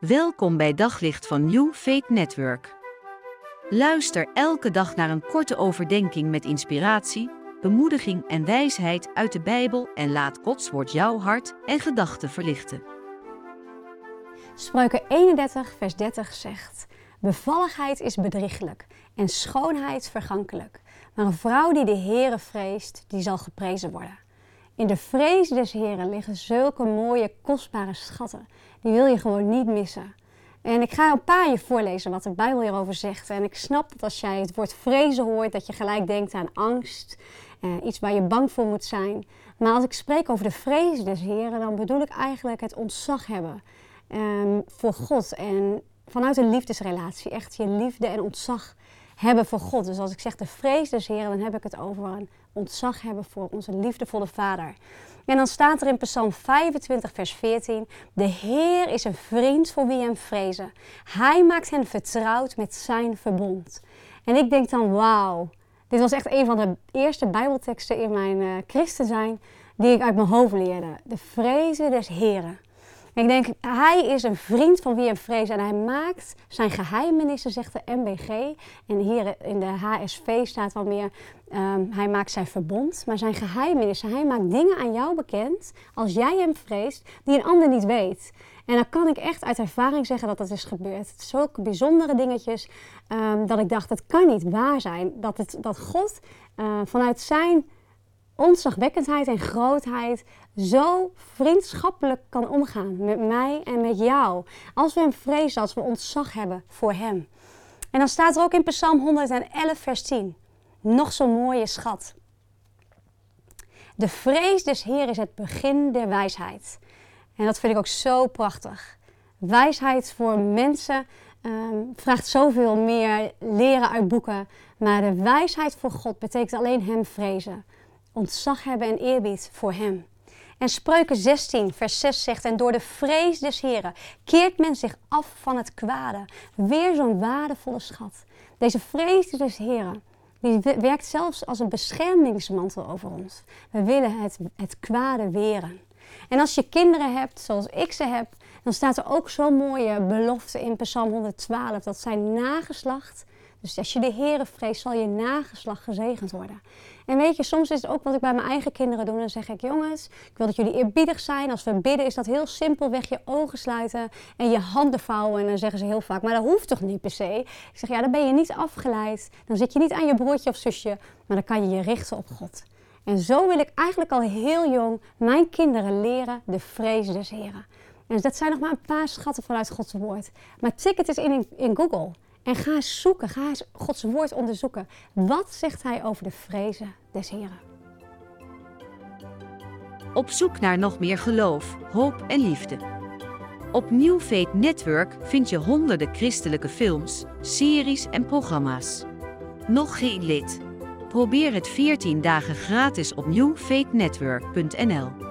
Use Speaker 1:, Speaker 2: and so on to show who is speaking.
Speaker 1: Welkom bij Daglicht van New Faith Network. Luister elke dag naar een korte overdenking met inspiratie, bemoediging en wijsheid uit de Bijbel en laat Gods woord jouw hart en gedachten verlichten.
Speaker 2: Spreuken 31, vers 30 zegt: Bevalligheid is bedrieglijk en schoonheid vergankelijk. Maar een vrouw die de Heere vreest, die zal geprezen worden. In de vrees des Heren liggen zulke mooie, kostbare schatten. Die wil je gewoon niet missen. En ik ga een paar je voorlezen wat de Bijbel hierover zegt. En ik snap dat als jij het woord vrezen hoort, dat je gelijk denkt aan angst. Eh, iets waar je bang voor moet zijn. Maar als ik spreek over de vrees des Heren, dan bedoel ik eigenlijk het ontzag hebben um, voor God. En vanuit een liefdesrelatie. Echt je liefde en ontzag hebben voor God. Dus als ik zeg de vrees des Heren, dan heb ik het over een ontzag hebben voor onze liefdevolle Vader. En dan staat er in Psalm 25, vers 14: De Heer is een vriend voor wie hem vrezen. Hij maakt hen vertrouwd met zijn verbond. En ik denk dan, wauw, dit was echt een van de eerste Bijbelteksten in mijn uh, christen zijn die ik uit mijn hoofd leerde. De vrezen des Heren. Ik denk, hij is een vriend van wie hem vreest en hij maakt zijn geheimenissen, zegt de MBG. En hier in de HSV staat wel meer, um, hij maakt zijn verbond, maar zijn geheimenissen. Hij maakt dingen aan jou bekend, als jij hem vreest, die een ander niet weet. En dan kan ik echt uit ervaring zeggen dat dat is gebeurd. Zulke bijzondere dingetjes um, dat ik dacht, het kan niet waar zijn. Dat, het, dat God uh, vanuit zijn ontzagwekkendheid en grootheid zo vriendschappelijk kan omgaan met mij en met jou. Als we hem vrezen, als we ontzag hebben voor hem. En dan staat er ook in Psalm 111, vers 10. Nog zo'n mooie schat. De vrees des Heer is het begin der wijsheid. En dat vind ik ook zo prachtig. Wijsheid voor mensen um, vraagt zoveel meer leren uit boeken. Maar de wijsheid voor God betekent alleen Hem vrezen ontzag hebben en eerbied voor Hem. En Spreuken 16, vers 6 zegt: En door de vrees des Heren keert men zich af van het kwade. Weer zo'n waardevolle schat. Deze vrees des Heren, die werkt zelfs als een beschermingsmantel over ons. We willen het, het kwade weren. En als je kinderen hebt, zoals ik ze heb, dan staat er ook zo'n mooie belofte in Psalm 112 dat zijn nageslacht dus als je de Heeren vreest, zal je nageslag gezegend worden. En weet je, soms is het ook wat ik bij mijn eigen kinderen doe. Dan zeg ik, jongens, ik wil dat jullie eerbiedig zijn. Als we bidden is dat heel simpelweg je ogen sluiten en je handen vouwen. En dan zeggen ze heel vaak, maar dat hoeft toch niet per se? Ik zeg, ja, dan ben je niet afgeleid. Dan zit je niet aan je broertje of zusje, maar dan kan je je richten op God. En zo wil ik eigenlijk al heel jong mijn kinderen leren de vrees des Heren. En dat zijn nog maar een paar schatten vanuit Gods woord. Maar tik het eens in, in Google. En ga zoeken, ga Gods woord onderzoeken. Wat zegt hij over de vrezen des Heren?
Speaker 1: Op zoek naar nog meer geloof, hoop en liefde. Op New Faith Network vind je honderden christelijke films, series en programma's. Nog geen lid? Probeer het 14 dagen gratis op newfaithnetwork.nl.